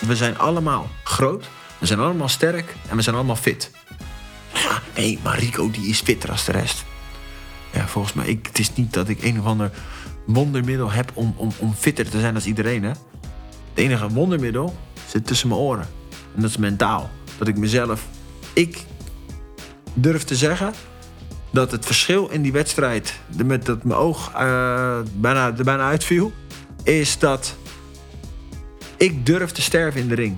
we zijn allemaal groot, we zijn allemaal sterk en we zijn allemaal fit. Ja, nee, maar Rico die is fitter als de rest. Volgens mij, ik, het is niet dat ik een of ander wondermiddel heb om, om, om fitter te zijn als iedereen. Hè? Het enige wondermiddel zit tussen mijn oren. En dat is mentaal. Dat ik mezelf, ik durf te zeggen dat het verschil in die wedstrijd, met dat mijn oog eh, bijna, er bijna uitviel, is dat ik durf te sterven in de ring.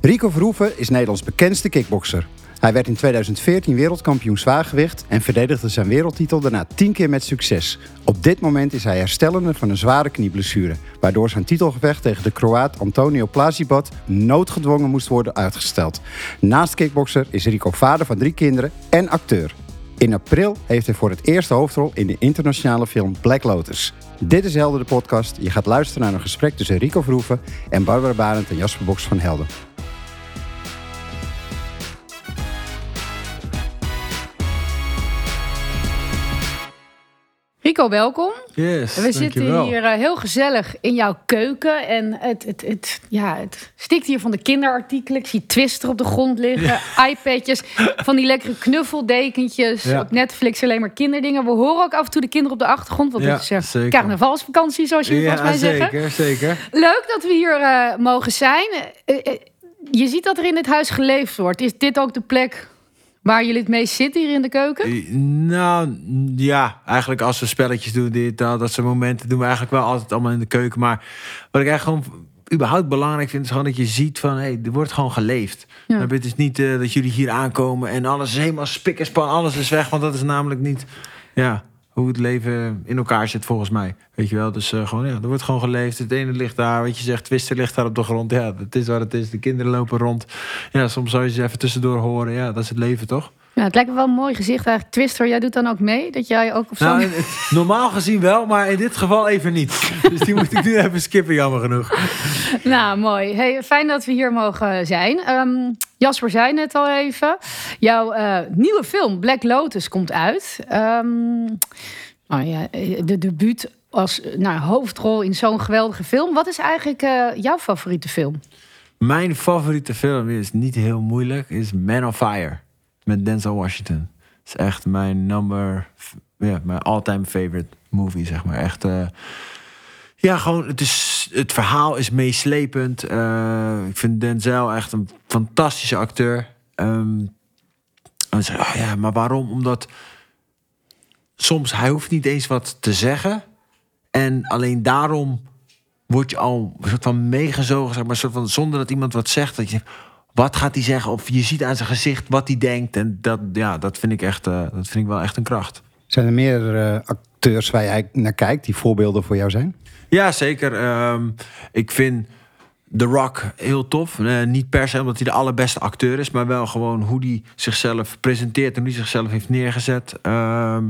Rico Verhoeven is Nederlands bekendste kickbokser. Hij werd in 2014 wereldkampioen zwaargewicht en verdedigde zijn wereldtitel daarna tien keer met succes. Op dit moment is hij herstellende van een zware knieblessure, waardoor zijn titelgevecht tegen de Kroaat Antonio Plazibat noodgedwongen moest worden uitgesteld. Naast kickbokser is Rico vader van drie kinderen en acteur. In april heeft hij voor het eerst de hoofdrol in de internationale film Black Lotus. Dit is Helden de podcast. Je gaat luisteren naar een gesprek tussen Rico Verhoeven en Barbara Barend en Jasper Boks van Helden. Rico, welkom. Yes, We zitten hier eh, heel gezellig in jouw keuken. En het, het, het, ja, het stikt hier van de kinderartikelen. Ik zie Twister op de grond liggen, iPadjes, van die lekkere knuffeldekentjes. Ja. Op Netflix alleen maar kinderdingen. We horen ook af en toe de kinderen op de achtergrond. Want Ja, het is eh, zeker. carnavalsvakantie, zoals jullie volgens mij zeggen. zeker, zeker. Leuk dat we hier eh, mogen zijn. Je ziet dat er in dit huis geleefd wordt. Is dit ook de plek waar jullie het meest zitten hier in de keuken? Eh, Nou, ja, eigenlijk als we spelletjes doen, dit, dat, dat soort momenten doen we eigenlijk wel altijd allemaal in de keuken. Maar wat ik eigenlijk gewoon überhaupt belangrijk vind, is gewoon dat je ziet van, hé, hey, er wordt gewoon geleefd. Ja. Het is niet eh, dat jullie hier aankomen en alles is helemaal spik en span, alles is weg, want dat is namelijk niet, ja, hoe het leven in elkaar zit volgens mij. Weet je wel, dus eh, gewoon, ja, er wordt gewoon geleefd. Het ene ligt daar, wat je zegt, Twister ligt daar op de grond. Ja, het is wat het is. De kinderen lopen rond. Ja, soms zou je ze even tussendoor horen. Ja, dat is het leven, toch? Ja, het lijkt me wel een mooi gezicht eigenlijk. Twister, jij doet dan ook mee? Dat jij ook op zo'n... Nou, normaal gezien wel, maar in dit geval even niet. Dus die moet ik nu even skippen, jammer genoeg. Nou, mooi. Hey, fijn dat we hier mogen zijn. Ehm, Jasper zei net al even. Jouw eh, nieuwe film Black Lotus komt uit. Nou ja, de debuut als eh, nou, hoofdrol in zo'n geweldige film. Wat is eigenlijk eh, jouw favoriete film? Mijn favoriete film is niet heel moeilijk, is Man on Fire. Met Denzel Washington. Is echt mijn number, ja, mijn all-time favorite movie, zeg maar. Echt, eh, ja, gewoon, het, is, het verhaal is meeslepend. Eh, ik vind Denzel echt een fantastische acteur. Ehm, en je, oh ja, maar waarom? Omdat soms hij hoeft niet eens wat te zeggen. En alleen daarom word je al soort van meegezogen, zeg maar, soort van, zonder dat iemand wat zegt. Dat je denkt, wat gaat hij zeggen? Of je ziet aan zijn gezicht wat hij denkt. En dat, ja, dat vind ik echt, eh, dat vind ik wel echt een kracht. Zijn er meer eh, acteurs waar jij naar kijkt die voorbeelden voor jou zijn? Ja, zeker. Ehm, ik vind The Rock heel tof. Eh, niet per se omdat hij de allerbeste acteur is, maar wel gewoon hoe hij zichzelf presenteert en hoe hij zichzelf heeft neergezet. Ehm,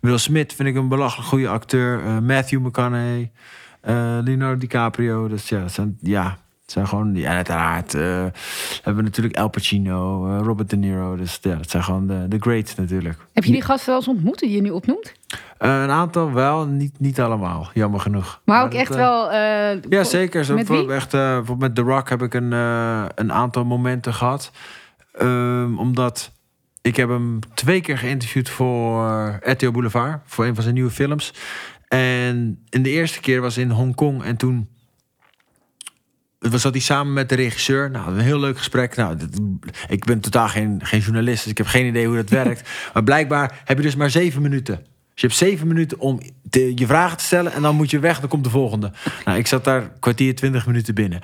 Will Smith vind ik een belachelijk goede acteur. Matthew McConaughey, Leonardo DiCaprio. Dus ja, zijn, ja, het zijn gewoon. Ja, uiteraard. eh, hebben we natuurlijk Al Pacino, eh, Robert De Niro. Dus ja, dat zijn gewoon de, de greats natuurlijk. Heb je die gasten wel eens ontmoet die je nu opnoemt? Eh, een aantal wel, niet, niet allemaal, jammer genoeg. Maar ook dat, echt wel... ja, zeker. Zo Met echt, bijvoorbeeld met The Rock heb ik een, een aantal momenten gehad. Ehm, omdat ik heb hem twee keer geïnterviewd voor RTO Boulevard. Voor een van zijn nieuwe films. En in de eerste keer was in Hongkong. En toen was zat hij samen met de regisseur. Nou, een heel leuk gesprek. Nou, dit- ik ben totaal geen, geen journalist, dus ik heb geen idee hoe dat werkt. Maar blijkbaar heb je dus maar zeven minuten. Dus je hebt zeven minuten om te- je vragen te stellen en dan moet je weg. Dan komt de volgende. Nou, ik zat daar kwartier, twintig minuten binnen.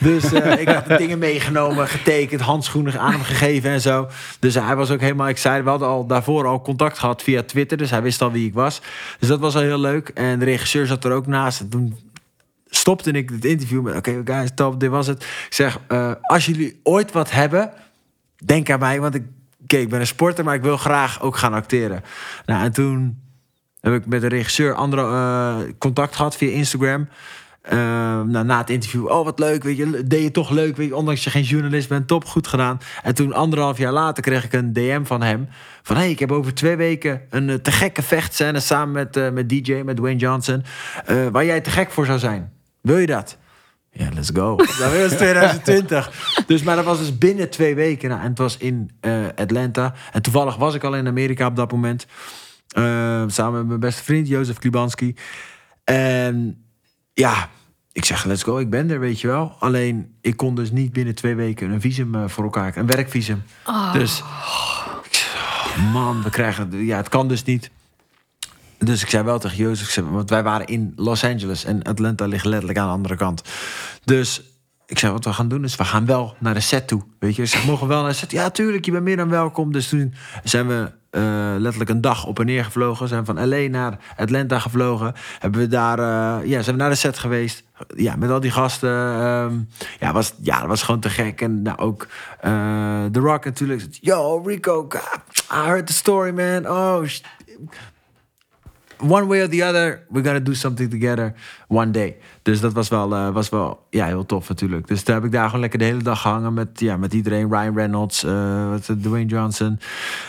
Dus eh, ik had de dingen meegenomen, getekend, handschoenen aan hem gegeven en zo. Dus hij was ook helemaal excited. We hadden al daarvoor al contact gehad via Twitter, dus hij wist al wie ik was. Dus dat was al heel leuk. En de regisseur zat er ook naast. En toen stopte ik het interview met... Oké, guys, top, dit was het. Ik zeg, eh, als jullie ooit wat hebben, denk aan mij. Want ik, oké, ik ben een sporter, maar ik wil graag ook gaan acteren. Nou, en toen heb ik met de regisseur andere eh, contact gehad via Instagram. Ehm, nou, na het interview, oh wat leuk, weet je, deed je toch leuk, weet je, ondanks je geen journalist bent, top, goed gedaan. En toen anderhalf jaar later kreeg ik een DM van hem van, hey, ik heb over twee weken een eh, te gekke vechtscène samen met, eh, met DJ, met Dwayne Johnson, eh, waar jij te gek voor zou zijn. Wil je dat? Ja, let's go. Dat was 2020. Dus, maar dat was dus binnen twee weken. Nou, en het was in eh, Atlanta. En toevallig was ik al in Amerika op dat moment. Eh, samen met mijn beste vriend, Jozef Klibanski. En ja, ik zeg, let's go, ik ben er, weet je wel. Alleen, ik kon dus niet binnen twee weken een visum eh, voor elkaar, een werkvisum. Dus, ik zeg, oh, man, we krijgen, ja, het kan dus niet. Dus ik zei wel tegen Jozef, want wij waren in Los Angeles en Atlanta ligt letterlijk aan de andere kant. Dus ik zei, wat we gaan doen is, we gaan wel naar de set toe. Weet je, zeg, mogen we wel naar de set? Ja, tuurlijk, je bent meer dan welkom. Dus toen zijn we eh, letterlijk een dag op en neer gevlogen. Zijn van LA naar Atlanta gevlogen. Hebben we daar, eh, ja, zijn we naar de set geweest. Ja, met al die gasten. ehm, ja, was, ja, dat was gewoon te gek. En nou, ook eh, The Rock natuurlijk. Yo, Rico, God, I heard the story, man. Oh, one way or the other, we're gonna do something together one day. Dus dat was wel, eh, was wel ja, heel tof natuurlijk. Dus daar heb ik daar gewoon lekker de hele dag gehangen met, ja, met iedereen. Ryan Reynolds, eh, het, Dwayne Johnson,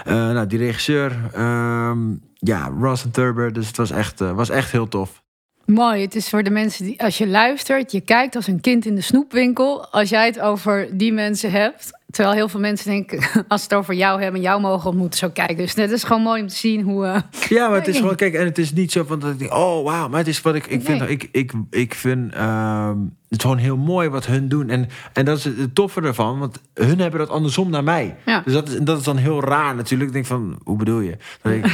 eh, nou, die regisseur. ehm, ja, Ross en Turber. Dus het was echt, eh, was echt heel tof. Mooi. Het is voor de mensen die, als je luistert, je kijkt als een kind in de snoepwinkel. Als jij het over die mensen hebt. Terwijl heel veel mensen denken, als ze het over jou hebben, jou mogen ontmoeten, zo kijken. Dus het is gewoon mooi om te zien hoe. eh, Ja, maar het is gewoon, kijk, en het is niet zo van dat ik denk, oh wauw, maar het is wat ik, ik vind, ik, ik, ik vind ehm, het gewoon heel mooi wat hun doen. En, en dat is het toffe ervan, want hun hebben dat andersom naar mij. Ja. Dus dat is, dat is dan heel raar natuurlijk. Ik denk van, hoe bedoel je? Denk ik,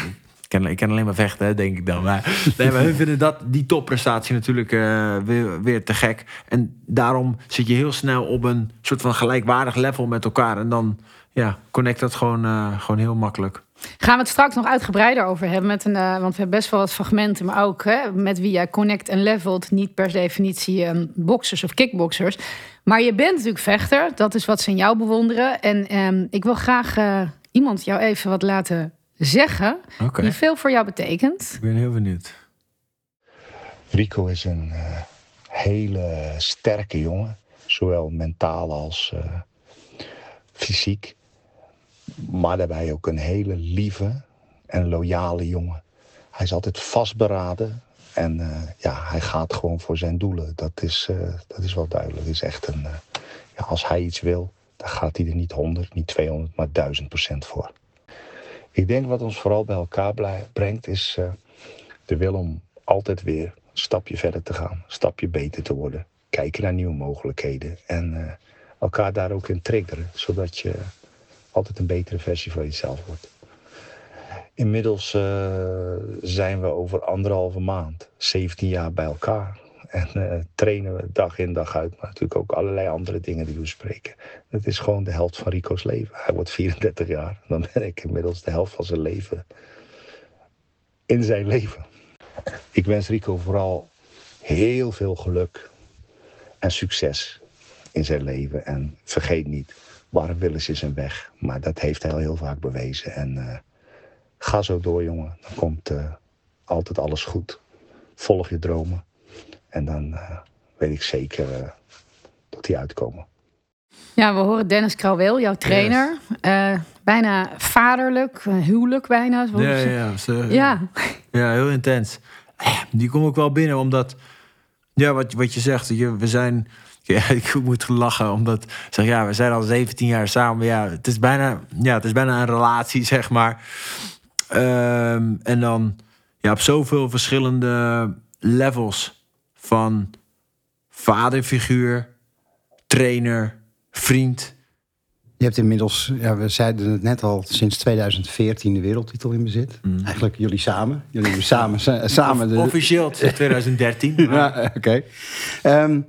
ik, kan, ik kan alleen maar vechten, hè, denk ik dan. Maar, nee, maar hun vinden dat, die topprestatie natuurlijk eh, weer, weer te gek. En daarom zit je heel snel op een soort van gelijkwaardig level met elkaar. En dan ja, connect dat gewoon, eh, gewoon heel makkelijk. Gaan we het straks nog uitgebreider over hebben. Met een, eh, want we hebben best wel wat fragmenten, maar ook hè, met wie jij connect en levelt. Niet per definitie eh, boxers of kickboxers. Maar je bent natuurlijk vechter. Dat is wat ze in jou bewonderen. En ehm, ik wil graag eh, iemand jou even wat laten zeggen. Die veel voor jou betekent. ik ben heel benieuwd. Rico is een eh, hele sterke jongen, zowel mentaal als eh, fysiek. Maar daarbij ook een hele lieve en loyale jongen. Hij is altijd vastberaden en eh, ja, hij gaat gewoon voor zijn doelen. Dat is, eh, dat is wel duidelijk. Het is echt een, eh, ja, als hij iets wil, dan gaat hij er niet 100, niet 200, maar 1000 procent voor. Ik denk wat ons vooral bij elkaar brengt, is eh, de wil om altijd weer een stapje verder te gaan, een stapje beter te worden, kijken naar nieuwe mogelijkheden en eh, elkaar daar ook in triggeren, zodat je altijd een betere versie van jezelf wordt. Inmiddels eh, zijn we over anderhalve maand, 17 jaar bij elkaar. En eh, trainen we dag in dag uit, maar natuurlijk ook allerlei andere dingen die we bespreken. Het is gewoon de helft van Rico's leven. Hij wordt 34 jaar, dan ben ik inmiddels de helft van zijn leven in zijn leven. Ik wens Rico vooral heel veel geluk en succes in zijn leven. En vergeet niet, waar Willis is een weg. Maar dat heeft hij al heel vaak bewezen. En eh, ga zo door, jongen. Dan komt eh, altijd alles goed. Volg je dromen. En dan eh, weet ik zeker eh, dat die uitkomen. Ja, we horen Dennis Krauweel, jouw trainer. Eh, bijna vaderlijk, eh, huwelijk bijna. zo- Ja, ja, ja. Ze- ja. Ja, heel intens. Die kom ik wel binnen, omdat... Ja, wat, wat je zegt, je, we zijn... Ja, ik moet lachen, omdat... Zeg, ja, we zijn al 17 jaar samen. Ja, het is bijna, ja, het is bijna een relatie, zeg maar. Ehm, en dan ja, op zoveel verschillende levels van vaderfiguur, trainer, vriend. Je hebt inmiddels, ja, we zeiden het net al, sinds 2014 de wereldtitel in bezit. Eigenlijk jullie samen. Jullie hebben samen, sa- samen de, Officieel het is 2013. maar- Ja, oké. Ehm,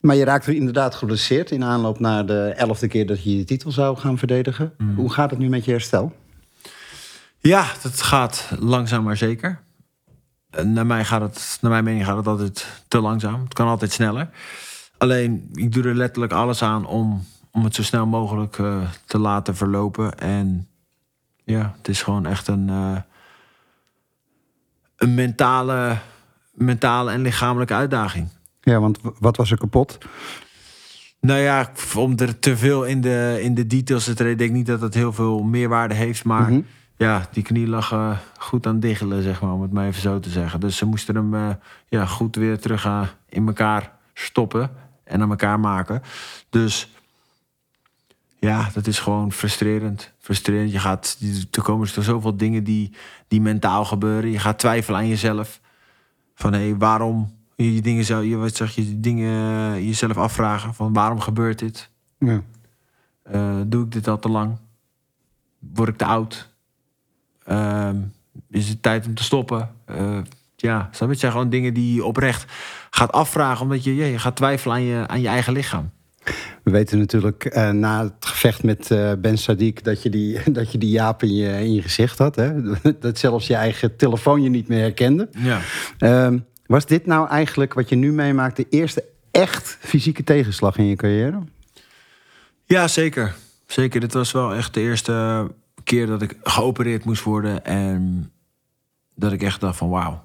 maar je raakte inderdaad geblesseerd in aanloop naar de elfde keer dat je je titel zou gaan verdedigen. Hoe gaat het nu met je herstel? Ja, dat gaat langzaam maar zeker. Eh, Naar, mij gaat het, naar mijn mening gaat het altijd te langzaam. Het kan altijd sneller. Alleen, ik doe er letterlijk alles aan om, om het zo snel mogelijk eh, te laten verlopen. En ja, het is gewoon echt een, eh, een mentale, mentale en lichamelijke uitdaging. Ja, want wat was er kapot? Nou ja, om er te veel in de, in de details te treden, denk ik niet dat het heel veel meerwaarde heeft. Maar Mhm. Ja, die knie lag eh, goed aan diggelen, zeg maar, om het maar even zo te zeggen. Dus ze moesten hem eh, ja, goed weer terug eh, in elkaar stoppen en aan elkaar maken. Dus ja, dat is gewoon frustrerend. Frustrerend. Je gaat, er komen er zoveel dingen die, die mentaal gebeuren. Je gaat twijfelen aan jezelf. Van hé, hey, waarom je dingen zou, je, wat zeg je, dingen jezelf afvragen. Van waarom gebeurt dit? Ja. Doe ik dit al te lang? Word ik te oud? Ehm, is het tijd om te stoppen? Eh, ja, snap je? het zijn gewoon dingen die je oprecht gaat afvragen, omdat je, ja, je gaat twijfelen aan je, aan je eigen lichaam. We weten natuurlijk eh, na het gevecht met eh, Ben Sadiq dat je die, dat je die jaap in je, in je gezicht had. Hè? Dat zelfs je eigen telefoon je niet meer herkende. Ja. Ehm, was dit nou eigenlijk wat je nu meemaakt de eerste echt fysieke tegenslag in je carrière? Ja, zeker. Zeker. Dit was wel echt de eerste keer dat ik geopereerd moest worden. En dat ik echt dacht van wauw.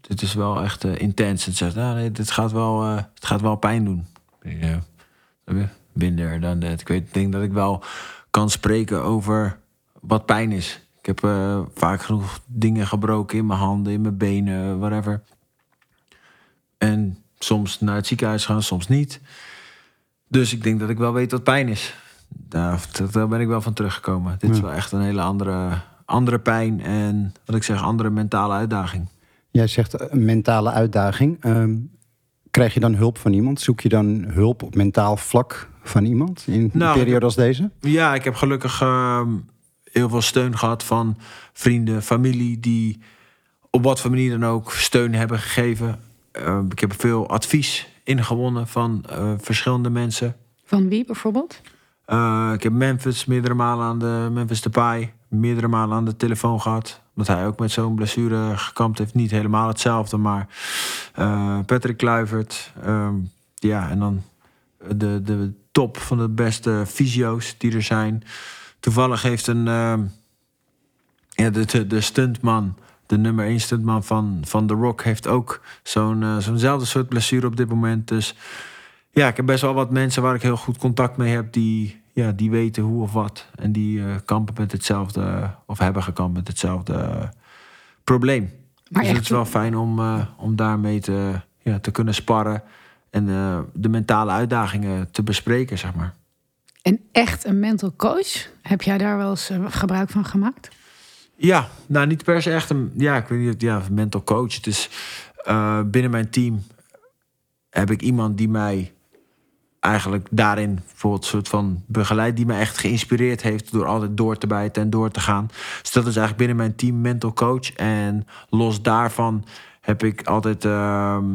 Dit is wel echt eh, intens. Het zegt, nou, dit gaat wel, eh, het gaat wel pijn doen. Ja. Minder dan dat. Ik weet, denk dat ik wel kan spreken over wat pijn is. Ik heb eh, vaak genoeg dingen gebroken in mijn handen, in mijn benen, whatever. En soms naar het ziekenhuis gaan, soms niet. Dus ik denk dat ik wel weet wat pijn is. Daar, daar ben ik wel van teruggekomen. Dit is wel echt een hele andere, andere pijn en wat ik zeg, andere mentale uitdaging. Jij zegt eh, een mentale uitdaging. Ehm, krijg je dan hulp van iemand? Zoek je dan hulp op mentaal vlak van iemand in Nou, een periode als deze? Ja, ik heb gelukkig ehm, heel veel steun gehad van vrienden, familie die op wat voor manier dan ook steun hebben gegeven. Ehm, ik heb veel advies ingewonnen van eh, verschillende mensen. Van wie bijvoorbeeld? Eh, ik heb Memphis meerdere malen aan de Memphis Depay meerdere malen aan de telefoon gehad. Omdat hij ook met zo'n blessure gekampt heeft. Niet helemaal hetzelfde, maar eh, Patrick Kluivert. ehm, ja, en dan de, de top van de beste fysio's die er zijn. Toevallig heeft een ehm, ja, de, de, stuntman, de nummer 1 stuntman van, van The Rock, heeft ook zo'n eh, zo'nzelfde soort blessure op dit moment. Dus ja, ik heb best wel wat mensen waar ik heel goed contact mee heb, die, ja, die weten hoe of wat. En die eh, kampen met hetzelfde, of hebben gekampt met hetzelfde eh, probleem. Maar dus echt, het is wel fijn om, eh, om daarmee te, ja, te kunnen sparren en de mentale uitdagingen te bespreken, zeg maar. En echt een mental coach? Heb jij daar wel eens gebruik van gemaakt? Ja, nou niet per se echt een, ja, ik weet niet, ja, mental coach. Het is binnen mijn team heb ik iemand die mij eigenlijk daarin bijvoorbeeld soort van begeleidt, die mij echt geïnspireerd heeft door altijd door te bijten en door te gaan. Dus dat is eigenlijk binnen mijn team mental coach. En los daarvan heb ik altijd ehm,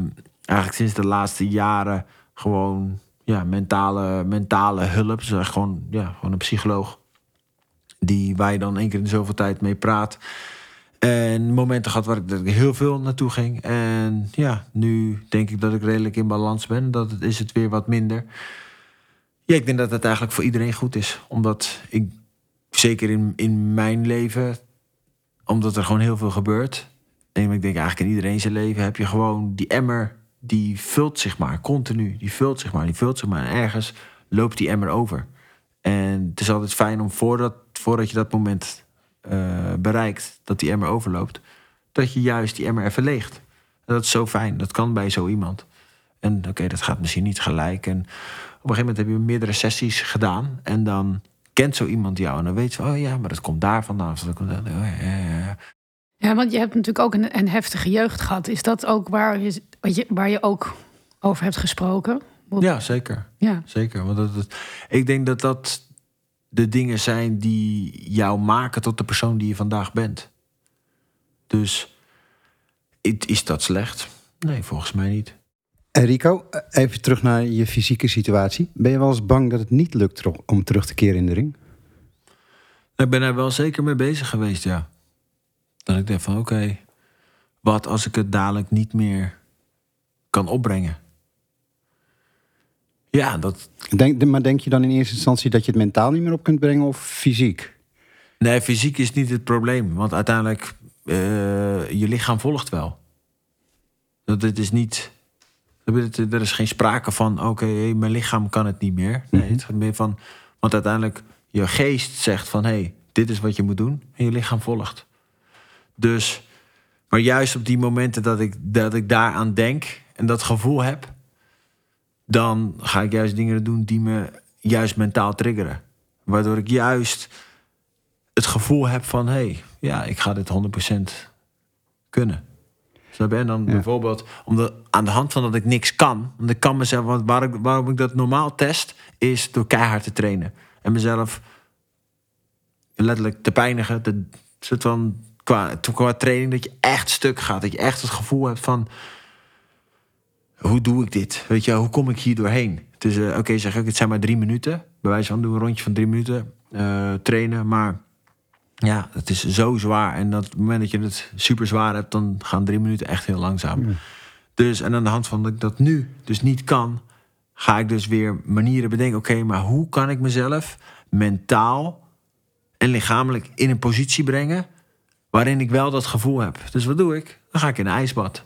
eigenlijk sinds de laatste jaren gewoon ja, mentale, mentale hulp. Dus gewoon, ja, gewoon een psycholoog die waar je dan één keer in zoveel tijd mee praat. En momenten gehad waar ik, heel veel naartoe ging. En ja, nu denk ik dat ik redelijk in balans ben. Dat is het weer wat minder. Ja, ik denk dat het eigenlijk voor iedereen goed is. Omdat ik, zeker in, in mijn leven, omdat er gewoon heel veel gebeurt. En ik denk eigenlijk in iedereen zijn leven heb je gewoon die emmer, die vult zich maar continu. Die vult zich maar, die vult zich maar. En ergens loopt die emmer over. En het is altijd fijn om voordat, voordat je dat moment eh, bereikt, dat die emmer overloopt, dat je juist die emmer even leegt. En dat is zo fijn. Dat kan bij zo iemand. En oké, dat gaat misschien niet gelijk. En op een gegeven moment heb je meerdere sessies gedaan. En dan kent zo iemand jou. En dan weet je, oh ja, maar dat komt daar vandaan. Dat komt daar. Oh, ja, ja, ja. Ja, want je hebt natuurlijk ook een, een heftige jeugd gehad. Is dat ook waar je, waar je ook over hebt gesproken? ja, zeker. Ja. Zeker. Want dat, dat- ik denk dat dat de dingen zijn die jou maken tot de persoon die je vandaag bent. Dus is dat slecht? Nee, volgens mij niet. En Rico, even terug naar je fysieke situatie. Ben je wel eens bang dat het niet lukt om terug te keren in de ring? Ik ben er wel zeker mee bezig geweest, ja. Dat ik denk van, oké, wat als ik het dadelijk niet meer kan opbrengen? Ja, dat, Denk, maar denk je dan in eerste instantie dat je het mentaal niet meer op kunt brengen of fysiek? Nee, fysiek is niet het probleem. Want uiteindelijk, eh, je lichaam volgt wel. Dat het is niet... Er is geen sprake van, oké, mijn lichaam kan het niet meer. Nee, Mhm. het gaat meer van, want uiteindelijk je geest zegt van, hé, hey, dit is wat je moet doen. En je lichaam volgt. Dus, maar juist op die momenten dat ik, dat ik daaraan denk en dat gevoel heb, dan ga ik juist dingen doen die me juist mentaal triggeren. Waardoor ik juist het gevoel heb van, hé, hey, ja, ik ga dit 100% kunnen. Snap je? En dan Ja. bijvoorbeeld, omdat aan de hand van dat ik niks kan, want ik kan mezelf, want waar ik, waarom ik dat normaal test, is door keihard te trainen. En mezelf letterlijk te pijnigen, te, soort van, qua, qua training, dat je echt stuk gaat. Dat je echt het gevoel hebt van, hoe doe ik dit? Weet je, hoe kom ik hier doorheen? Het is, eh, oké, zeg ik, het zijn maar drie minuten. Bij wijze van, doe een rondje van drie minuten eh, trainen, maar ja, het is zo zwaar. En dat op het moment dat je het super zwaar hebt, dan gaan drie minuten echt heel langzaam. Dus, en aan de hand van dat ik dat nu dus niet kan, ga ik dus weer manieren bedenken. Oké, maar hoe kan ik mezelf mentaal en lichamelijk in een positie brengen waarin ik wel dat gevoel heb? Dus wat doe ik? Dan ga ik in een ijsbad.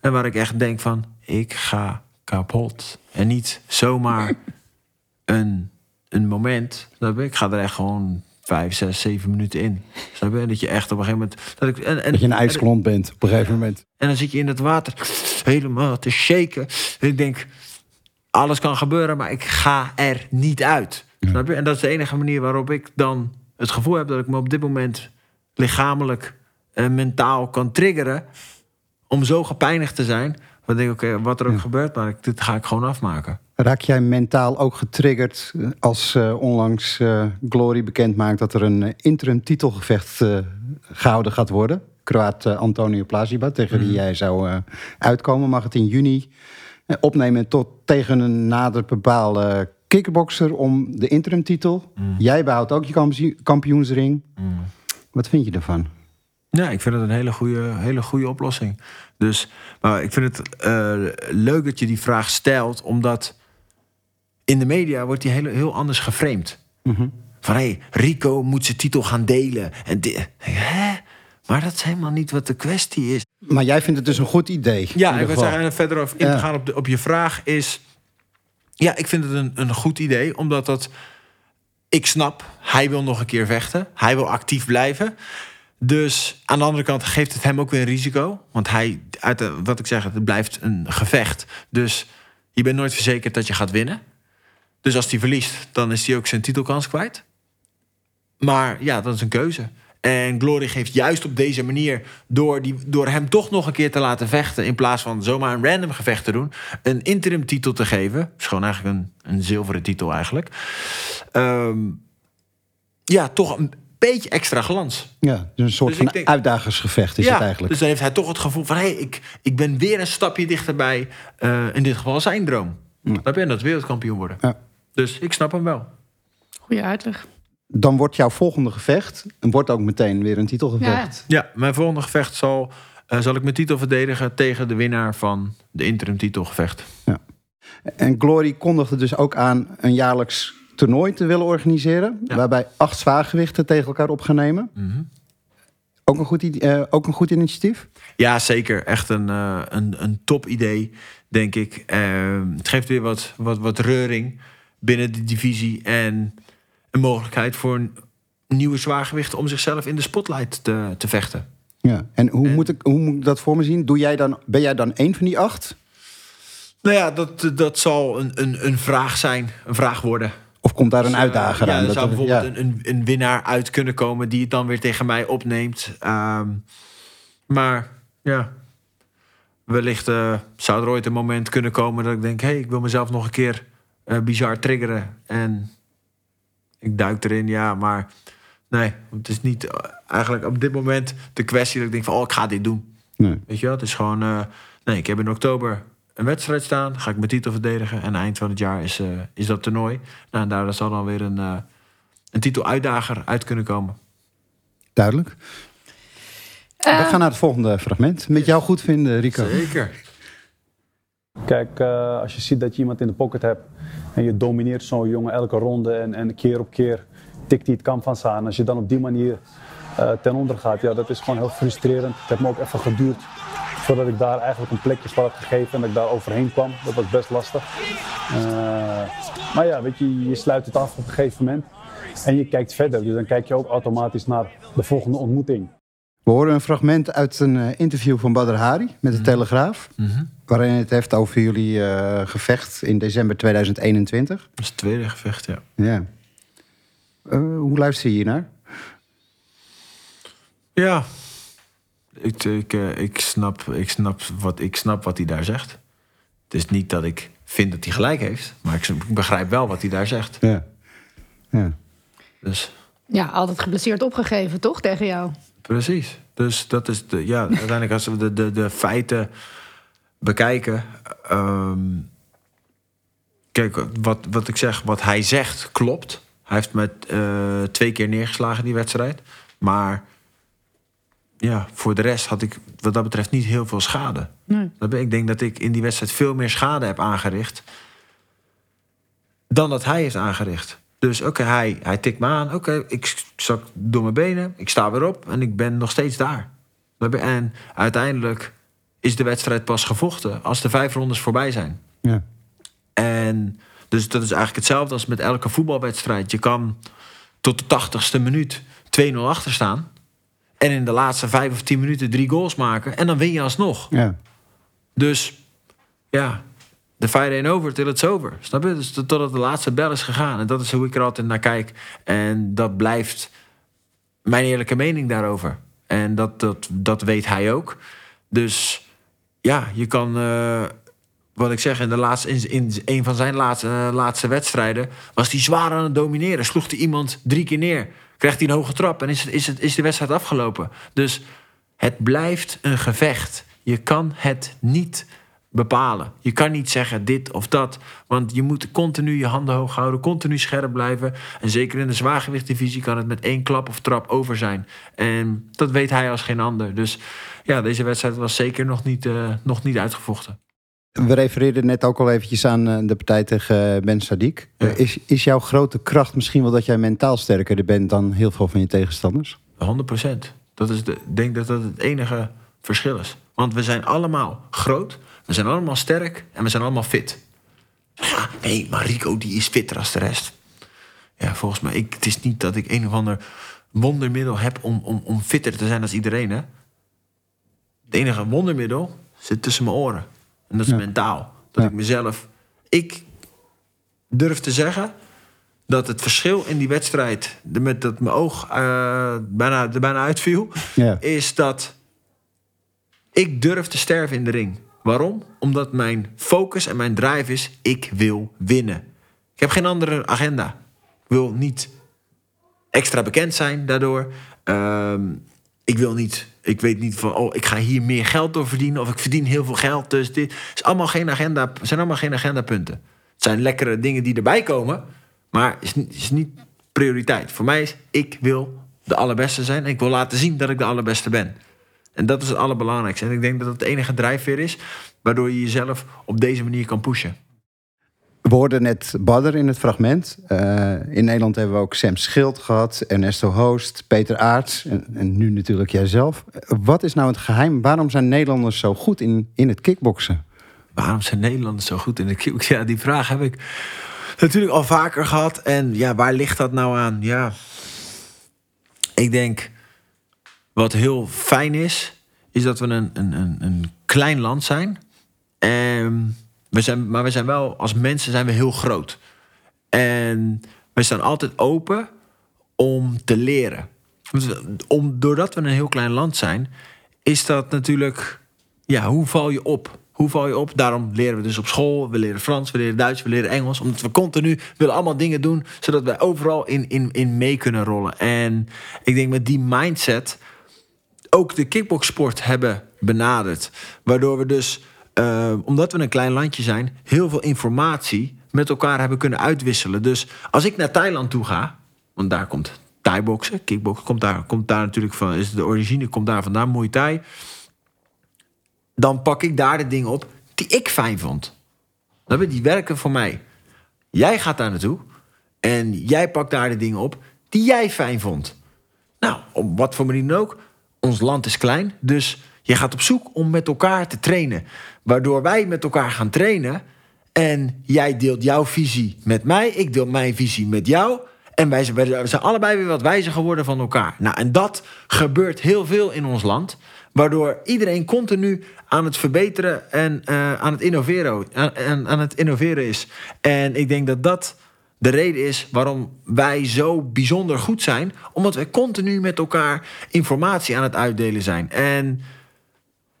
En waar ik echt denk van, ik ga kapot. En niet zomaar een, een moment. Snap je? Ik ga er echt gewoon vijf, zes, zeven minuten in. Snap je? Dat je echt op een gegeven moment... Dat, ik, en, en, Dat je een ijsklont bent op een gegeven moment. en dan zit je in het water helemaal te shaken. En ik denk, alles kan gebeuren, maar ik ga er niet uit. Snap je? En dat is de enige manier waarop ik dan het gevoel heb... dat ik me op dit moment lichamelijk en mentaal kan triggeren... om zo gepijnigd te zijn. Dan denk ik, oké, wat er ook Ja. gebeurt, maar ik, dit ga ik gewoon afmaken. Raak jij mentaal ook getriggerd eh, als eh, onlangs eh, Glory bekend maakt dat er een interim titelgevecht eh, gehouden gaat worden? Kroaat Antonio Plaziba, tegen wie jij zou uitkomen, mag het in juni opnemen tot tegen een nader bepaalde kickboxer om de interimtitel. Jij behoudt ook je kampioen- kampioensring. Wat vind je ervan? Ja, ik vind het een hele goede, hele goede oplossing. Dus, maar ik vind het eh, leuk dat je die vraag stelt, omdat in de media wordt die hele, heel anders geframed. Van hé, hey, Rico moet zijn titel gaan delen. En hè? Maar dat is helemaal niet wat de kwestie is. Maar jij vindt het dus een goed idee. Ja, ik wil zeggen, en verder over in Ja. gaan op, de, op je vraag is... Ja, ik vind het een, een goed idee, omdat dat... Ik snap, hij wil nog een keer vechten. Hij wil actief blijven. Dus aan de andere kant geeft het hem ook weer een risico. Want hij, uit wat ik zeg, het blijft een gevecht. Dus je bent nooit verzekerd dat je gaat winnen. Dus als hij verliest, dan is hij ook zijn titelkans kwijt. Maar ja, dat is een keuze. En Glory geeft juist op deze manier, door, die, door hem toch nog een keer te laten vechten... in plaats van zomaar een random gevecht te doen... een interim titel te geven. is gewoon eigenlijk een, een zilveren titel eigenlijk. Ehm, ja, toch een beetje extra glans. Ja, dus een soort Dus van denk- uitdagersgevecht is ja, het eigenlijk. Dus dan heeft hij toch het gevoel van... hé, hey, ik, ik ben weer een stapje dichterbij... eh, in dit geval zijn droom. Snap je? En dat wereldkampioen worden. Ja. Dus ik snap hem wel. Goeie uitleg. Dan wordt jouw volgende gevecht, en wordt ook meteen weer een titelgevecht. Ja, mijn volgende gevecht zal, eh, zal ik mijn titel verdedigen tegen de winnaar van de interim titelgevecht. En Glory kondigde dus ook aan een jaarlijks toernooi te willen organiseren. Ja. Waarbij acht zwaargewichten tegen elkaar op gaan nemen. ook, een goed, eh, ook een goed initiatief. Ja, zeker. Echt een, eh, een, een top idee, denk ik. Eh, het geeft weer wat, wat, wat reuring binnen de divisie. En een mogelijkheid voor een nieuwe zwaargewichten om zichzelf in de spotlight te, te vechten. Ja. En hoe, En- Moet ik, hoe moet ik dat voor me zien? Doe jij dan, ben jij dan één van die acht? Nou ja, dat, dat zal een, een, een vraag zijn, een vraag worden. Komt daar een Dus, eh, uitdager ja, aan? Er zou bijvoorbeeld ja. een, een, winnaar uit kunnen komen die het dan weer tegen mij opneemt. Ehm, maar ja, wellicht eh, zou er ooit een moment kunnen komen dat ik denk: hé, hey, ik wil mezelf nog een keer eh, bizar triggeren. En ik duik erin, ja, maar nee, het is niet eigenlijk op dit moment de kwestie dat ik denk: van, oh, ik ga dit doen. Nee. Weet je wel, het is gewoon, nee, ik heb in oktober een wedstrijd staan, ga ik mijn titel verdedigen en eind van het jaar is, eh, is dat toernooi. Nou, en daar zal dan weer een, eh een titeluitdager uit kunnen komen. Duidelijk. We Eh, gaan naar het volgende fragment. Met jou goed vinden, Rico. Zeker. Kijk, eh, als je ziet dat je iemand in de pocket hebt en je domineert zo'n jongen elke ronde en, en keer op keer tikt hij het kamp van zijn. Als je dan op die manier eh, ten onder gaat, ja, dat is gewoon heel frustrerend. Het heeft me ook even geduurd Voordat ik daar eigenlijk een plekje voor had gegeven en dat ik daar overheen kwam. Dat was best lastig. Eh, maar ja, weet je, je sluit het af op een gegeven moment. En je kijkt verder. Dus dan kijk je ook automatisch naar de volgende ontmoeting. We horen een fragment uit een eh, interview van Badr Hari met de Telegraaf. Waarin het heeft over jullie eh, gevecht in december 2021. Dat is het tweede gevecht, ja. Ja. Eh, hoe luister je hiernaar? Ja, ik, ik, eh, ik, snap, ik, snap wat, ik snap wat hij daar zegt. Het is niet dat ik vind dat hij gelijk heeft, maar ik, begrijp wel wat hij daar zegt. Ja. ja. Dus Ja, altijd geblesseerd opgegeven, toch, tegen jou? precies. Dus dat is de, ja, uiteindelijk als we de, de, de feiten bekijken. ehm, kijk, wat, wat ik zeg, wat hij zegt klopt. Hij heeft met eh, twee keer neergeslagen die wedstrijd. Maar ja, voor de rest had ik wat dat betreft niet heel veel schade. Nee. Ik denk dat ik in die wedstrijd veel meer schade heb aangericht. dan dat hij heeft aangericht. Dus oké, hij, hij tikt me aan. Oké, ik zak door mijn benen. Ik sta weer op en ik ben nog steeds daar. En uiteindelijk is de wedstrijd pas gevochten als de vijf rondes voorbij zijn. ja. En dus dat is eigenlijk hetzelfde als met elke voetbalwedstrijd. Je kan tot de tachtigste minuut 2-0 achter staan. En in de laatste vijf of tien minuten drie goals maken. En dan win je alsnog. ja. Dus ja, de fight ain't over till it's over. Snap je? Dus tot- totdat de laatste bel is gegaan. En dat is hoe ik er altijd naar kijk. En dat blijft mijn eerlijke mening daarover. En dat, dat, dat weet hij ook. Dus ja, je kan... eh, wat ik zeg, in, de laatste, in, in een van zijn laatste, eh, laatste wedstrijden... was hij zwaar aan het domineren. Sloeg hij iemand drie keer neer. Krijgt hij een hoge trap en is, is, het, is de wedstrijd afgelopen. Dus het blijft een gevecht. Je kan het niet bepalen. Je kan niet zeggen dit of dat. Want je moet continu je handen hoog houden, continu scherp blijven. En zeker in de zwaargewichtdivisie kan het met één klap of trap over zijn. En dat weet hij als geen ander. Dus ja, deze wedstrijd was zeker nog niet, eh, nog niet uitgevochten. We refereerden net ook al eventjes aan eh, de partij tegen eh, Ben Sadiq. Ja. Eh, is, is jouw grote kracht misschien wel dat jij mentaal sterker bent dan heel veel van je tegenstanders? 100% Dat is de, ik denk dat dat het enige verschil is. Want we zijn allemaal groot, we zijn allemaal sterk en we zijn allemaal fit. Ja, nee, maar Rico die is fitter als de rest. Ja, volgens mij, ik, het is niet dat ik een of ander wondermiddel heb om, om, om fitter te zijn als iedereen. Hè? Het enige wondermiddel zit tussen mijn oren. En dat is Ja. mentaal. Dat Ja. ik mezelf... Ik durf te zeggen dat het verschil in die wedstrijd... met dat mijn oog eh, bijna, er bijna uitviel... Ja. is dat ik durf te sterven in de ring. Waarom? Omdat mijn focus en mijn drive is... ik wil winnen. Ik heb geen andere agenda. Ik wil niet extra bekend zijn daardoor. Ehm, ik wil niet... Ik weet niet van, oh, ik ga hier meer geld door verdienen... of ik verdien heel veel geld. Dus dit is allemaal geen agenda, zijn allemaal geen agendapunten. Het zijn lekkere dingen die erbij komen... maar is, niet- is niet prioriteit. Voor mij is, ik wil de allerbeste zijn... en ik wil laten zien dat ik de allerbeste ben. En dat is het allerbelangrijkste. En ik denk dat dat het enige drijfveer is... waardoor je jezelf op deze manier kan pushen. We hoorden net Badder in het fragment. Eh, in Nederland hebben we ook Sam Schild gehad, Ernesto Hoost, Peter Aarts en, en nu natuurlijk jijzelf. Wat is nou het geheim? Waarom zijn Nederlanders zo goed in, in het kickboksen? Waarom zijn Nederlanders zo goed in de kick? Ja, die vraag heb ik natuurlijk al vaker gehad. En ja, waar ligt dat nou aan? Ja, ik denk wat heel fijn is, is dat we een, een, een, een klein land zijn. En we zijn. Maar we zijn wel, als mensen zijn we heel groot. En we staan altijd open om te leren. Om, doordat we een heel klein land zijn, is dat natuurlijk ja, hoe val je op? Hoe val je op? Daarom leren we dus op school. We leren Frans, we leren Duits, we leren Engels. Omdat we continu willen allemaal dingen doen... zodat wij overal in, in, in mee kunnen rollen. En ik denk met die mindset... ook de kickboxsport hebben benaderd. Waardoor we dus, eh, omdat we een klein landje zijn... heel veel informatie met elkaar hebben kunnen uitwisselen. Dus als ik naar Thailand toe ga... want daar komt Thai-boksen, kickboksen... komt daar, komt daar natuurlijk van... is de origine komt daar vandaan, Muay Thai dan pak ik daar de dingen op die ik fijn vond. Die werken voor mij. Jij gaat daar naartoe en jij pakt daar de dingen op die jij fijn vond. Nou, op wat voor manier dan ook. Ons land is klein, dus Je gaat op zoek om met elkaar te trainen. Waardoor wij met elkaar gaan trainen. En jij deelt jouw visie met mij. Ik deel mijn visie met jou. En wij zijn, allebei weer wat wijzer geworden van elkaar. Nou, en dat gebeurt heel veel in ons land. Waardoor iedereen continu aan het verbeteren en eh, aan, het innoveren, aan, het innoveren is. En ik denk dat dat de reden is waarom wij zo bijzonder goed zijn. Omdat wij continu met elkaar informatie aan het uitdelen zijn. En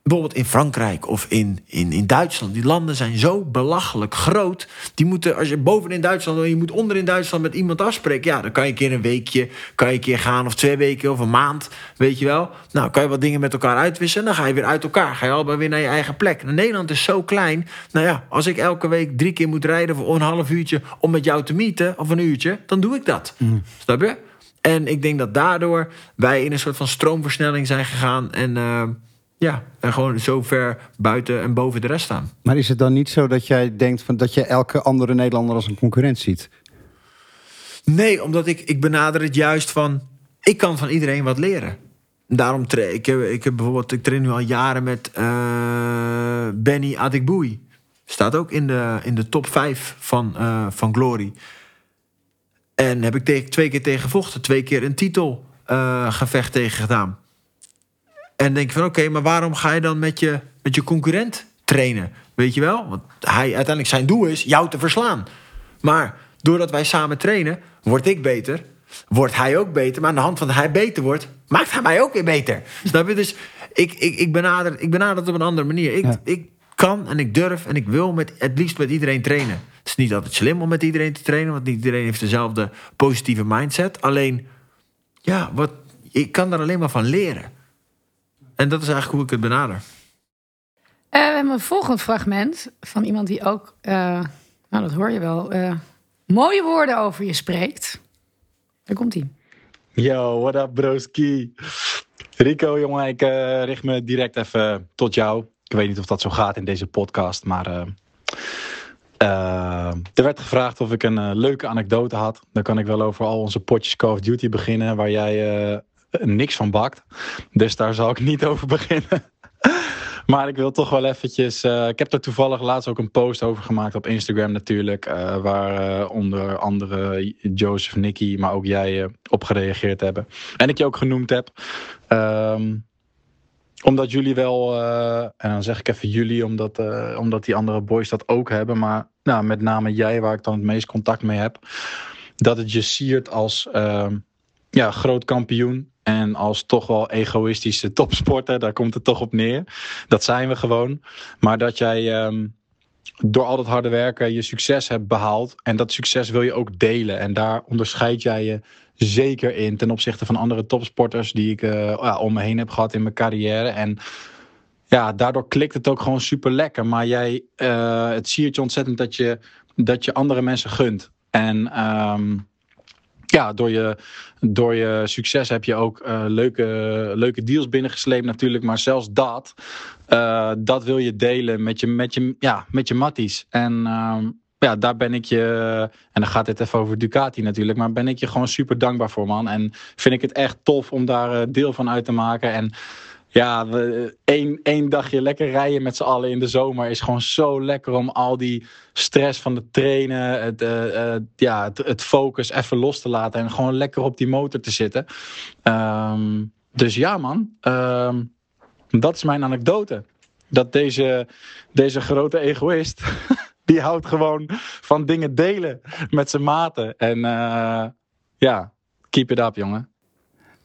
bijvoorbeeld in Frankrijk of in, in, in Duitsland. Die landen zijn zo belachelijk groot. Die moeten, als je boven in Duitsland en je moet onder in Duitsland met iemand afspreken. Ja, dan kan je een keer een weekje, kan je een keer gaan of twee weken of een maand. Weet je wel. Nou, kan je wat dingen met elkaar uitwisselen. Dan ga je weer uit elkaar. Ga je allebei weer naar je eigen plek. En Nederland is zo klein. Nou ja, als ik elke week drie keer moet rijden voor een half uurtje om met jou te meeten of een uurtje, dan doe ik dat. Mm. Snap je? En ik denk dat daardoor wij in een soort van stroomversnelling zijn gegaan. En uh, ja, en gewoon zo ver buiten en boven de rest staan. Maar is het dan niet zo dat jij denkt van dat je elke andere Nederlander als een concurrent ziet? Nee, omdat ik, ik benader het juist van... ik kan van iedereen wat leren. Daarom train ik, heb, ik heb bijvoorbeeld... ik train nu al jaren met uh, Benny Adikboui. Staat ook in de, in de top 5 van, uh, van Glory. En heb ik twee keer tegen gevochten. Twee keer een titelgevecht uh, tegen gedaan. En denk je van oké, maar waarom ga je dan met je, met je concurrent trainen? Weet je wel? Want hij, uiteindelijk zijn doel is jou te verslaan. Maar doordat wij samen trainen, word ik beter. Wordt hij ook beter. Maar aan de hand van dat hij beter wordt, maakt hij mij ook weer beter. Snap je? Dus ik, ik, ik, benader, ik benader het op een andere manier. Ik, ik kan en ik durf en ik wil met, het liefst met iedereen trainen. Het is niet altijd slim om met iedereen te trainen, want niet iedereen heeft dezelfde positieve mindset. Alleen, ja, wat, ik kan daar alleen maar van leren. En dat is eigenlijk hoe ik het benader. Uh, we hebben een volgend fragment van iemand die ook, uh, nou dat hoor je wel, uh, mooie woorden over je spreekt. Daar komt hij. Yo, what up broski? Rico, jongen, ik richt me direct even tot jou. Ik weet niet of dat zo gaat in deze podcast, maar er werd gevraagd of ik een leuke anekdote had. Dan kan ik wel over al onze potjes Call of Duty beginnen, waar jij niks van bakt. Dus daar zal ik niet over beginnen. Maar ik wil toch wel eventjes. Uh, ik heb er toevallig laatst ook een post over gemaakt op Instagram natuurlijk. Uh, waar uh, onder andere Joseph, Nicky, maar ook jij op gereageerd hebben. En ik je ook genoemd heb. Um, omdat jullie wel, en dan zeg ik even jullie, omdat, omdat die andere boys dat ook hebben. Maar nou, met name jij, waar ik dan het meest contact mee heb. Dat het je siert als ehm, ja, groot kampioen. En als toch wel egoïstische topsporter, daar komt het toch op neer. Dat zijn we gewoon. Maar dat jij um, door al dat harde werken je succes hebt behaald. En dat succes wil je ook delen. En daar onderscheid jij je zeker in ten opzichte van andere topsporters die ik uh, ja, om me heen heb gehad in mijn carrière. En ja, daardoor klikt het ook gewoon super lekker. Maar jij, uh, het siert je ontzettend dat je, dat je andere mensen gunt. En um, ja, door je, door je succes heb je ook uh, leuke, leuke deals binnengesleept natuurlijk. Maar zelfs dat, uh, dat wil je delen met je, met je, ja, met je matties. En uh, ja, daar ben ik je, en dan gaat het even over Ducati natuurlijk, maar ben ik je gewoon super dankbaar voor man. En vind ik het echt tof om daar eh, deel van uit te maken. En ja, één, dagje lekker rijden met z'n allen in de zomer is gewoon zo lekker om al die stress van het trainen, het, uh, uh, ja, het, focus even los te laten en gewoon lekker op die motor te zitten. Um, dus ja, man, um, dat is mijn anekdote. Dat deze, deze grote egoïst, die houdt gewoon van dingen delen met zijn maten. En uh, ja, keep it up, jongen.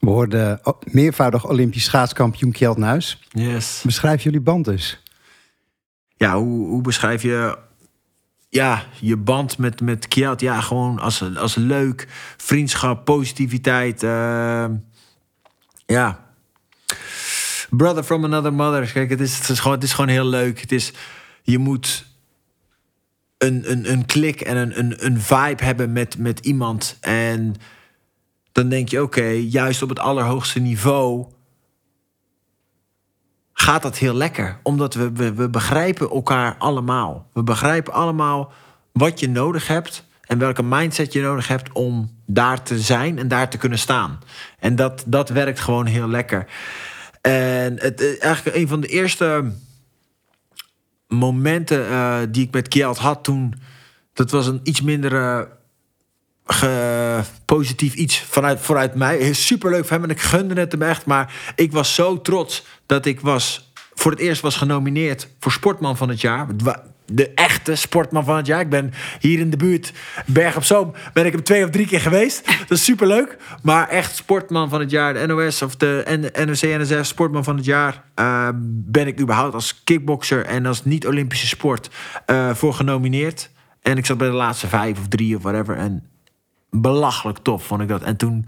We hoorden meervoudig Olympisch schaatskampioen Kjeld Nuis. Yes. Beschrijf jullie band dus. Ja, hoe, hoe beschrijf je ja, je band met, met Kjeld? Ja, gewoon als, als leuk, vriendschap, positiviteit. Uh, ja. Brother from another mother. Kijk, het is, het, is gewoon, het is gewoon heel leuk. Het is, je moet een, een, een klik en een, een, een vibe hebben met, met iemand. En dan denk je, oké, juist op het allerhoogste niveau gaat dat heel lekker. Omdat we, we, we begrijpen elkaar allemaal. We begrijpen allemaal wat je nodig hebt en welke mindset je nodig hebt om daar te zijn en daar te kunnen staan. En dat, dat werkt gewoon heel lekker. En het, eh, eigenlijk een van de eerste momenten eh, die ik met Kjeld had toen... dat was een iets minder ge- positief iets vanuit, vooruit mij. Superleuk voor hem en ik gunde het hem echt. Maar ik was zo trots dat ik was, voor het eerst was genomineerd... voor Sportman van het jaar. De echte sportman van het jaar. Ik ben hier in de buurt, Berg op Zoom, ben ik hem twee of drie keer geweest. Dat is superleuk. Maar echt sportman van het jaar, de NOS of de NOC, NSF sportman van het jaar... eh, ben ik überhaupt als kickbokser en als niet-Olympische sport eh, voor genomineerd. En ik zat bij de laatste vijf of drie of whatever. En belachelijk tof vond ik dat. En toen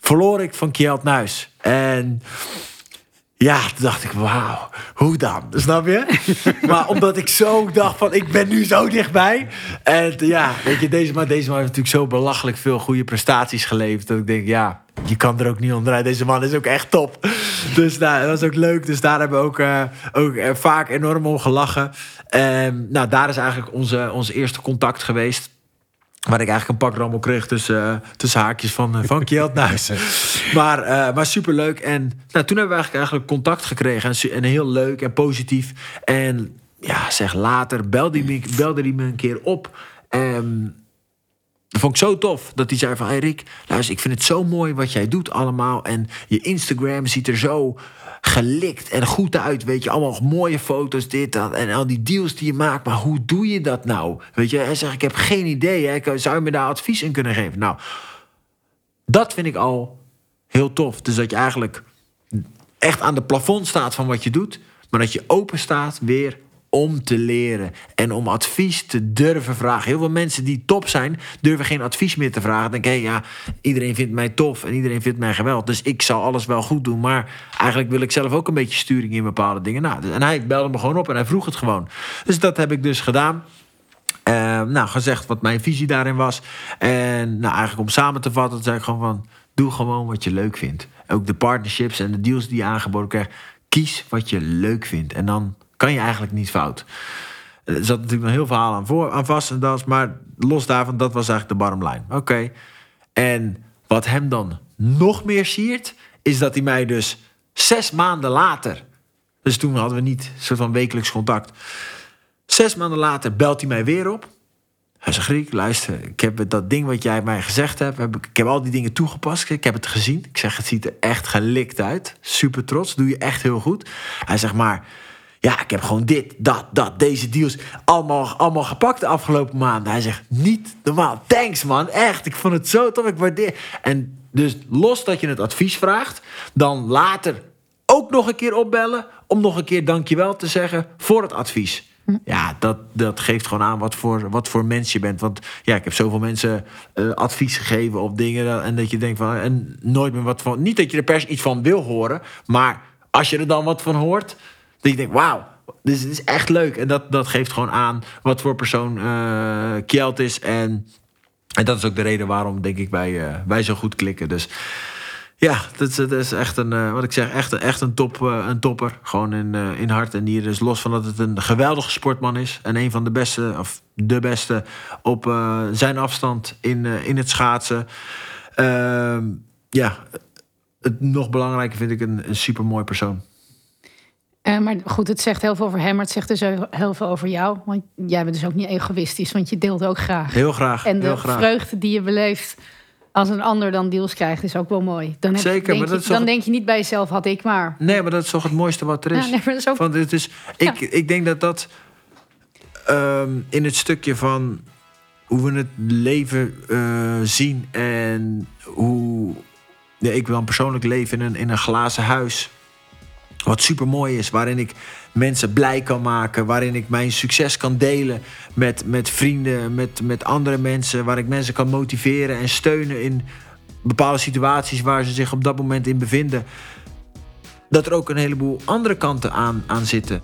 verloor ik van Kjeld Nuis. En ja, toen dacht ik, wauw, hoe dan? Snap je? maar omdat ik zo dacht van, ik ben nu zo dichtbij. En ja, weet je, deze man, deze man heeft natuurlijk zo belachelijk veel goede prestaties geleverd. Dat ik denk, ja, je kan er ook niet onderuit. Deze man is ook echt top. Dus nou, dat was ook leuk. Dus daar hebben we ook, eh, ook eh, vaak enorm om gelachen. En nou, daar is eigenlijk onze, onze eerste contact geweest. Waar ik eigenlijk een pak rammel kreeg tussen, eh, tussen haakjes van, uh, van Kjeld Nuis. maar, eh maar superleuk. En nou, toen hebben we eigenlijk, eigenlijk contact gekregen. En, en heel leuk en positief. En ja, zeg, later belde hij me, belde hij me een keer op. En dat vond ik zo tof dat hij zei van... Hey Rick, luister, ik vind het zo mooi wat jij doet allemaal. En je Instagram ziet er zo gelikt en goed uit. Weet je, allemaal mooie foto's, dit, dat. En al die deals die je maakt. Maar hoe doe je dat nou? Weet je, hij zegt, ik heb geen idee. Hè. Zou je me daar advies in kunnen geven? Nou, dat vind ik al heel tof. Dus dat je eigenlijk echt aan de plafond staat van wat je doet. Maar dat je open staat weer om te leren. En om advies te durven vragen. Heel veel mensen die top zijn, durven geen advies meer te vragen. Denken, hé, ja, iedereen vindt mij tof en iedereen vindt mij geweldig. Dus ik zal alles wel goed doen. Maar eigenlijk wil ik zelf ook een beetje sturing in bepaalde dingen. Nou, en hij belde me gewoon op en hij vroeg het gewoon. Dus dat heb ik dus gedaan. Eh, nou, gezegd wat mijn visie daarin was. En nou, eigenlijk om samen te vatten, zei ik gewoon van... doe gewoon wat je leuk vindt. Ook de partnerships en de deals die je aangeboden krijgt. Kies wat je leuk vindt. En dan kan je eigenlijk niet fout. Er zat natuurlijk nog heel veel aan, voor, aan vast en. Maar los daarvan, dat was eigenlijk de bottom. Oké. En wat hem dan nog meer siert... is dat hij mij dus zes maanden later... dus toen hadden we niet soort van wekelijks contact... Zes maanden later belt hij mij weer op. Hij zegt, Riek, luister, ik heb dat ding wat jij mij gezegd hebt... Heb ik, ik heb al die dingen toegepast, ik heb het gezien. Ik zeg, het ziet er echt gelikt uit. Super trots, doe je echt heel goed. Hij zegt, maar ja, ik heb gewoon dit, dat, dat, deze deals... allemaal, allemaal gepakt de afgelopen maanden. Hij zegt, niet normaal, thanks man, echt. Ik vond het zo tof, ik waardeer... En dus los dat je het advies vraagt... dan later ook nog een keer opbellen... om nog een keer dankjewel te zeggen voor het advies... Ja, dat, dat geeft gewoon aan wat voor, wat voor mens je bent. Want ja, ik heb zoveel mensen eh, advies gegeven op dingen. En dat je denkt van. En nooit meer wat van. Niet dat je er pers iets van wil horen. Maar als je er dan wat van hoort. Dat je denkt: wauw, dit is, echt leuk. En dat, dat geeft gewoon aan wat voor persoon eh Kjeld is. En, en dat is ook de reden waarom, denk ik, wij, eh, wij zo goed klikken. Dus. Ja, dat is, echt een, eh, wat ik zeg, echt, echt een, top, een topper. Gewoon in, in hart en nieren. Dus los van dat het een geweldige sportman is. En een van de beste, of de beste, op zijn afstand in, in het schaatsen. Ehm, ja, het nog belangrijker vind ik een, een supermooi persoon. Eh, maar goed, het zegt heel veel over hem, maar het zegt dus heel heel veel over jou. Want jij bent dus ook niet egoïstisch, want je deelt ook graag. Heel graag. en de heel graag. vreugde die je beleeft als een ander dan deals krijgt, is ook wel mooi. Dan, heb, Zeker, denk maar je, dat is dan denk je niet bij jezelf, had ik maar. Nee, maar dat is toch het mooiste wat er is. Ja, nee, maar dat is ook- Want het is, ik, ik denk dat dat ehm, in het stukje van hoe we het leven eh, zien en hoe ja, ik dan persoonlijk leef in een, in een glazen huis. Wat super mooi is, waarin ik mensen blij kan maken, waarin ik mijn succes kan delen met, met vrienden, met, met andere mensen, waar ik mensen kan motiveren en steunen in bepaalde situaties waar ze zich op dat moment in bevinden dat er ook een heleboel andere kanten aan, aan zitten.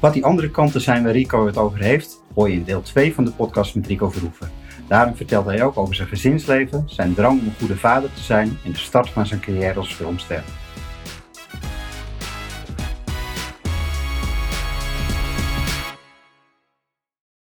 Wat die andere kanten zijn waar Rico het over heeft, hoor je in deel 2 van de podcast met Rico Verhoeven. Daarin vertelt hij ook over zijn gezinsleven, zijn drang om een goede vader te zijn en de start van zijn carrière als filmster.